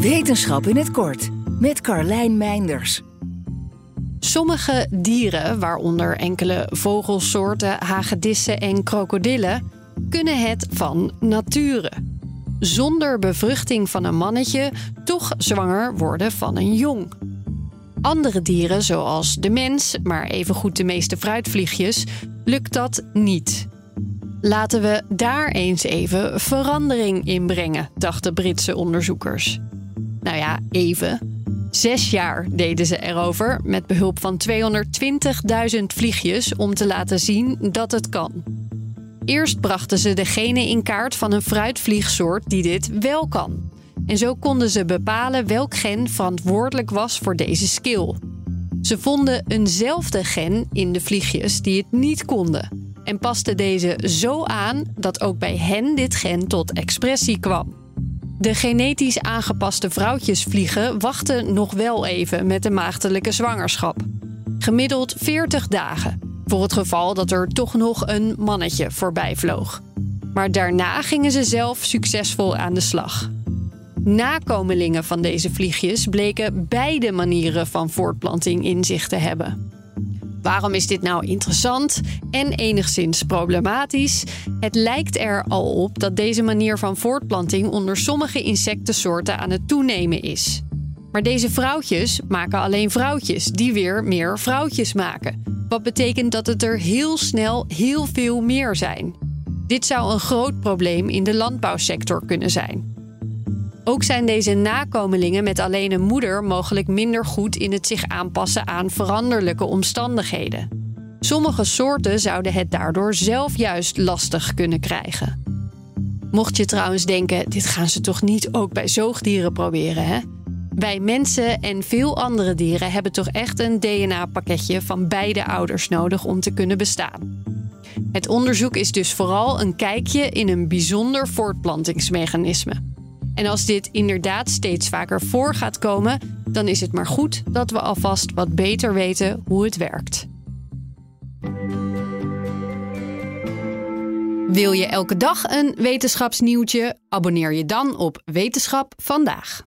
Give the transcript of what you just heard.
Wetenschap in het kort met Carlijn Meinders. Sommige dieren, waaronder enkele vogelsoorten, hagedissen en krokodillen, kunnen het van nature. Zonder bevruchting van een mannetje toch zwanger worden van een jong. Andere dieren, zoals de mens, maar evengoed de meeste fruitvliegjes, lukt dat niet. Laten we daar eens even verandering in brengen, dachten Britse onderzoekers. Nou ja, even. Zes jaar deden ze erover met behulp van 220.000 vliegjes om te laten zien dat het kan. Eerst brachten ze de genen in kaart van een fruitvliegsoort die dit wel kan. En zo konden ze bepalen welk gen verantwoordelijk was voor deze skill. Ze vonden eenzelfde gen in de vliegjes die het niet konden. En pasten deze zo aan dat ook bij hen dit gen tot expressie kwam. De genetisch aangepaste vrouwtjesvliegen wachten nog wel even met de maagdelijke zwangerschap. Gemiddeld 40 dagen, voor het geval dat er toch nog een mannetje voorbij vloog. Maar daarna gingen ze zelf succesvol aan de slag. Nakomelingen van deze vliegjes bleken beide manieren van voortplanting in zich te hebben. Waarom is dit nou interessant en enigszins problematisch? Het lijkt er al op dat deze manier van voortplanting onder sommige insectensoorten aan het toenemen is. Maar deze vrouwtjes maken alleen vrouwtjes die weer meer vrouwtjes maken. Wat betekent dat het er heel snel heel veel meer zijn. Dit zou een groot probleem in de landbouwsector kunnen zijn. Ook zijn deze nakomelingen met alleen een moeder mogelijk minder goed in het zich aanpassen aan veranderlijke omstandigheden. Sommige soorten zouden het daardoor zelf juist lastig kunnen krijgen. Mocht je trouwens denken, dit gaan ze toch niet ook bij zoogdieren proberen, hè? Wij mensen en veel andere dieren hebben toch echt een DNA-pakketje van beide ouders nodig om te kunnen bestaan. Het onderzoek is dus vooral een kijkje in een bijzonder voortplantingsmechanisme. En als dit inderdaad steeds vaker voor gaat komen, dan is het maar goed dat we alvast wat beter weten hoe het werkt. Wil je elke dag een wetenschapsnieuwtje? Abonneer je dan op Wetenschap vandaag.